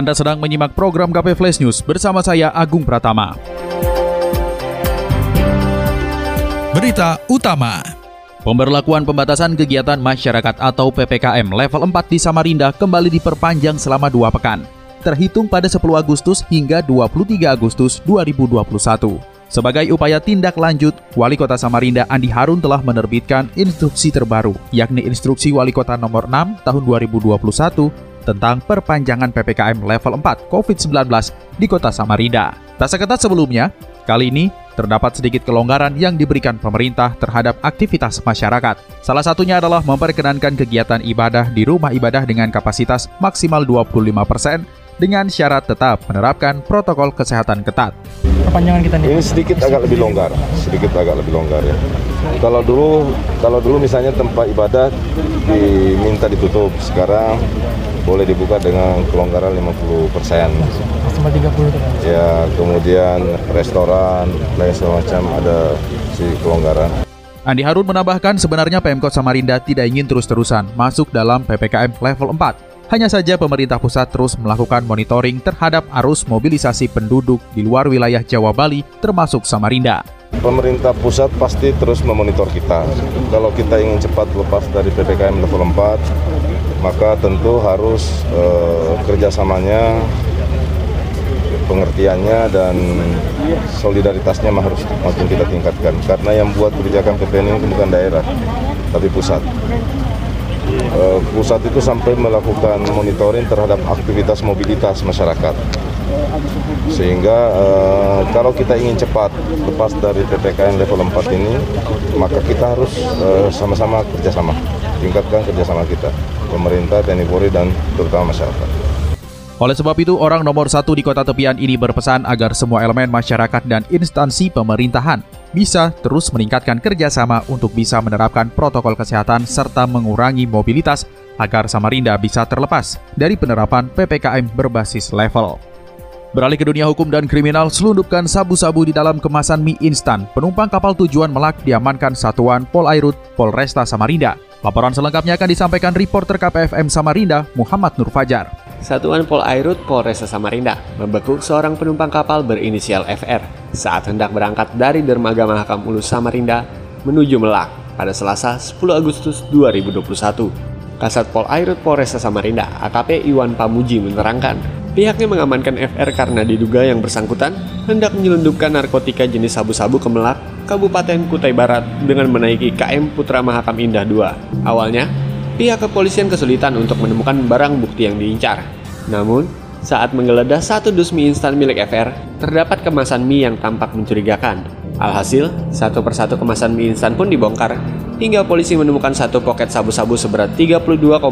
Anda sedang menyimak program KP Flash News bersama saya Agung Pratama. Berita utama. Pemberlakuan pembatasan kegiatan masyarakat atau PPKM level 4 di Samarinda kembali diperpanjang selama dua pekan, terhitung pada 10 Agustus hingga 23 Agustus 2021. Sebagai upaya tindak lanjut, Wali Kota Samarinda Andi Harun telah menerbitkan instruksi terbaru, yakni Instruksi Wali Kota Nomor 6 Tahun 2021 tentang perpanjangan PPKM level 4 COVID-19 di Kota Samarinda. Tak seketat sebelumnya, kali ini terdapat sedikit kelonggaran yang diberikan pemerintah terhadap aktivitas masyarakat. Salah satunya adalah memperkenankan kegiatan ibadah di rumah ibadah dengan kapasitas maksimal 25% dengan syarat tetap menerapkan protokol kesehatan ketat. Perpanjangan kita nih. Ini sedikit agak lebih longgar, sedikit agak lebih longgar ya. Kalau dulu, kalau dulu misalnya tempat ibadah diminta ditutup, sekarang boleh dibuka dengan kelonggaran 50 persen. Maksimal 30 tuh. Ya, kemudian restoran, lain semacam ada si kelonggaran. Andi Harun menambahkan sebenarnya Pemkot Samarinda tidak ingin terus-terusan masuk dalam PPKM level 4. Hanya saja pemerintah pusat terus melakukan monitoring terhadap arus mobilisasi penduduk di luar wilayah Jawa Bali termasuk Samarinda. Pemerintah pusat pasti terus memonitor kita. Kalau kita ingin cepat lepas dari PPKM level 4, maka tentu harus eh, kerjasamanya, pengertiannya dan solidaritasnya harus makin kita tingkatkan. Karena yang buat kebijakan PPN ini bukan daerah, tapi pusat. Eh, pusat itu sampai melakukan monitoring terhadap aktivitas mobilitas masyarakat. Sehingga eh, kalau kita ingin cepat lepas dari PPKM level 4 ini, maka kita harus eh, sama-sama kerjasama, tingkatkan kerjasama kita, pemerintah, TNI Polri, dan terutama masyarakat. Oleh sebab itu, orang nomor satu di kota tepian ini berpesan agar semua elemen masyarakat dan instansi pemerintahan bisa terus meningkatkan kerjasama untuk bisa menerapkan protokol kesehatan serta mengurangi mobilitas agar Samarinda bisa terlepas dari penerapan PPKM berbasis level. Beralih ke dunia hukum dan kriminal, selundupkan sabu-sabu di dalam kemasan mie instan. Penumpang kapal tujuan Melak diamankan Satuan Polairut Polresta Samarinda. Laporan selengkapnya akan disampaikan reporter KPFM Samarinda, Muhammad Nur Fajar. Satuan Polairut Polresta Samarinda membekuk seorang penumpang kapal berinisial FR saat hendak berangkat dari dermaga Mahakam Ulu Samarinda menuju Melak pada Selasa 10 Agustus 2021. Kasat Polairut Polresta Samarinda, AKP Iwan Pamuji menerangkan, pihaknya mengamankan FR karena diduga yang bersangkutan hendak menyelundupkan narkotika jenis sabu-sabu ke Melak, Kabupaten Kutai Barat dengan menaiki KM Putra Mahakam Indah II. Awalnya, pihak kepolisian kesulitan untuk menemukan barang bukti yang diincar. Namun, saat menggeledah satu dus mie instan milik FR, terdapat kemasan mie yang tampak mencurigakan. Alhasil, satu persatu kemasan mie instan pun dibongkar, hingga polisi menemukan satu poket sabu-sabu seberat 32,67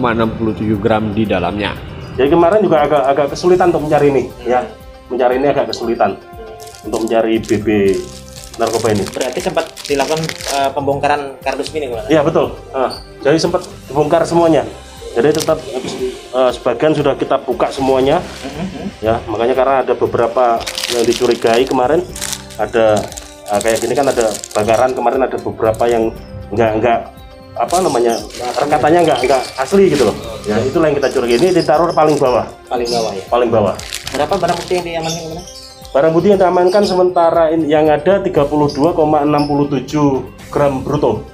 gram di dalamnya. Jadi kemarin juga agak agak kesulitan untuk mencari ini, ya. Mencari ini agak kesulitan untuk mencari BB narkoba ini. Berarti sempat dilakukan uh, pembongkaran kardus ini, Pak? Iya betul. Nah, jadi sempat dibongkar semuanya. Jadi tetap uh, sebagian sudah kita buka semuanya, ya. Makanya karena ada beberapa yang dicurigai kemarin, ada uh, kayak gini kan ada bakaran kemarin ada beberapa yang enggak enggak apa namanya rekatannya enggak enggak asli gitu loh. Ya itulah yang kita curigai. Ini ditaruh paling bawah. Paling bawah ya. Paling bawah. Berapa barang bukti yang diamankan kemarin? Barang bukti yang diamankan sementara yang ada 32,67 gram bruto.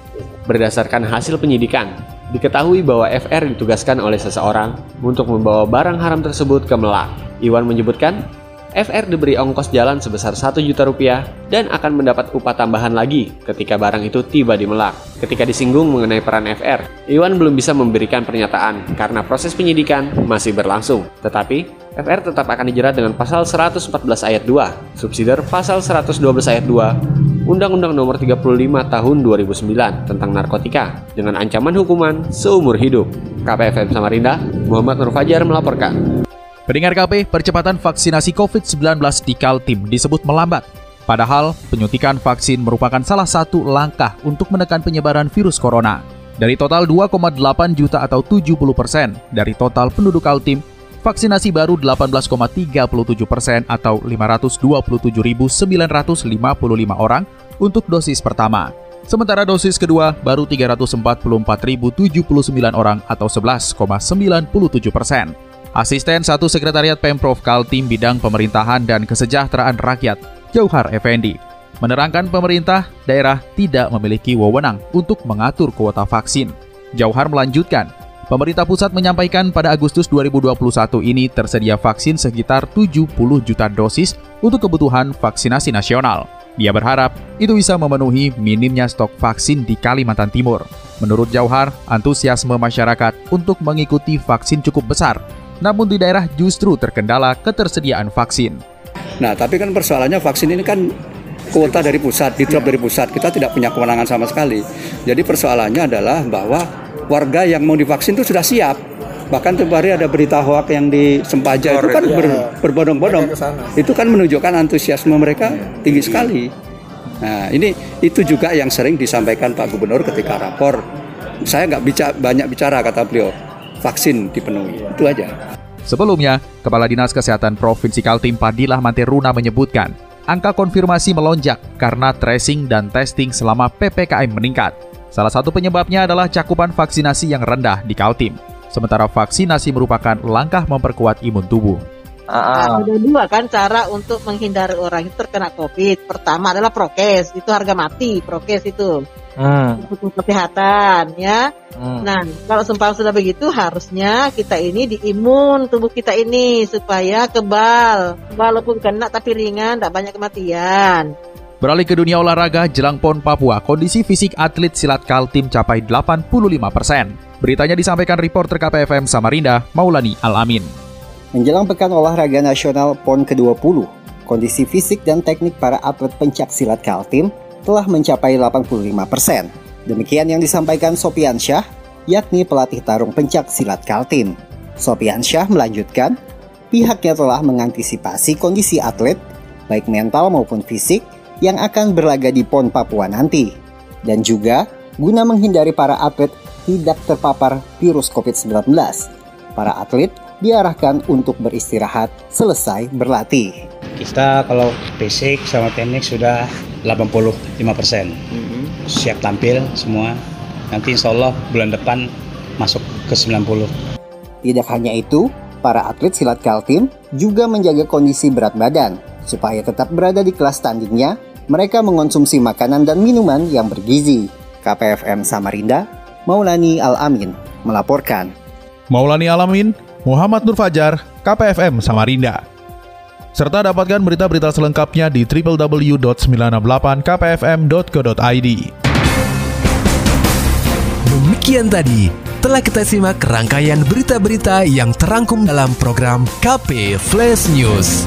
Berdasarkan hasil penyidikan, diketahui bahwa FR ditugaskan oleh seseorang untuk membawa barang haram tersebut ke Melak. Iwan menyebutkan, FR diberi ongkos jalan sebesar 1 juta rupiah dan akan mendapat upah tambahan lagi ketika barang itu tiba di Melak. Ketika disinggung mengenai peran FR, Iwan belum bisa memberikan pernyataan karena proses penyidikan masih berlangsung. Tetapi, FR tetap akan dijerat dengan pasal 114 ayat 2, subsidiar pasal 112 ayat 2, Undang-Undang Nomor 35 Tahun 2009 tentang narkotika dengan ancaman hukuman seumur hidup. KPFM Samarinda, Muhammad Nur Fajar melaporkan. Pendengar KP, percepatan vaksinasi COVID-19 di Kaltim disebut melambat. Padahal, penyuntikan vaksin merupakan salah satu langkah untuk menekan penyebaran virus corona. Dari total 2,8 juta atau 70 persen dari total penduduk Kaltim, vaksinasi baru 18,37 persen atau 527.955 orang untuk dosis pertama. Sementara dosis kedua baru 344.079 orang atau 11,97 persen. Asisten satu Sekretariat Pemprov Kaltim Bidang Pemerintahan dan Kesejahteraan Rakyat, Jauhar Effendi, menerangkan pemerintah daerah tidak memiliki wewenang untuk mengatur kuota vaksin. Jauhar melanjutkan, pemerintah pusat menyampaikan pada Agustus 2021 ini tersedia vaksin sekitar 70 juta dosis untuk kebutuhan vaksinasi nasional. Dia berharap itu bisa memenuhi minimnya stok vaksin di Kalimantan Timur. Menurut Jauhar, antusiasme masyarakat untuk mengikuti vaksin cukup besar namun di daerah justru terkendala ketersediaan vaksin. Nah, tapi kan persoalannya vaksin ini kan kuota dari pusat, drop dari pusat. Kita tidak punya kewenangan sama sekali. Jadi persoalannya adalah bahwa warga yang mau divaksin itu sudah siap. Bahkan hari ada berita hoak yang di Sempaja itu kan ber, berbondong-bondong. Itu kan menunjukkan antusiasme mereka tinggi sekali. Nah, ini itu juga yang sering disampaikan Pak Gubernur ketika rapor. Saya nggak bicara, banyak bicara kata beliau vaksin dipenuhi. Itu aja. Sebelumnya, Kepala Dinas Kesehatan Provinsi Kaltim Padilah Manteruna menyebutkan, angka konfirmasi melonjak karena tracing dan testing selama PPKM meningkat. Salah satu penyebabnya adalah cakupan vaksinasi yang rendah di Kaltim. Sementara vaksinasi merupakan langkah memperkuat imun tubuh. Nah, ada dua kan cara untuk menghindari orang itu terkena COVID. Pertama adalah prokes, itu harga mati, prokes itu. Hmm. kesehatan ya. Hmm. Nah, kalau sempal sudah begitu harusnya kita ini diimun tubuh kita ini supaya kebal. Walaupun kena tapi ringan, tidak banyak kematian. Beralih ke dunia olahraga, jelang PON Papua, kondisi fisik atlet silat Kaltim capai 85 persen. Beritanya disampaikan reporter KPFM Samarinda, Maulani Alamin. Menjelang Pekan Olahraga Nasional PON ke-20, kondisi fisik dan teknik para atlet pencak silat Kaltim telah mencapai 85 persen. Demikian yang disampaikan Sopian Syah, yakni pelatih tarung pencak silat Kaltim. Sopian Syah melanjutkan, pihaknya telah mengantisipasi kondisi atlet, baik mental maupun fisik, yang akan berlaga di PON Papua nanti. Dan juga guna menghindari para atlet tidak terpapar virus COVID-19. Para atlet diarahkan untuk beristirahat selesai berlatih. Kita kalau fisik sama teknik sudah 85 persen. Mm-hmm. Siap tampil semua. Nanti insya Allah bulan depan masuk ke 90. Tidak hanya itu, para atlet silat Kaltim juga menjaga kondisi berat badan. Supaya tetap berada di kelas tandingnya, mereka mengonsumsi makanan dan minuman yang bergizi. KPFM Samarinda, Maulani Al-Amin, melaporkan. Maulani Al-Amin, Muhammad Nur Fajar, KPFM Samarinda serta dapatkan berita-berita selengkapnya di www.968kpfm.co.id. Demikian tadi telah kita simak rangkaian berita-berita yang terangkum dalam program KP Flash News.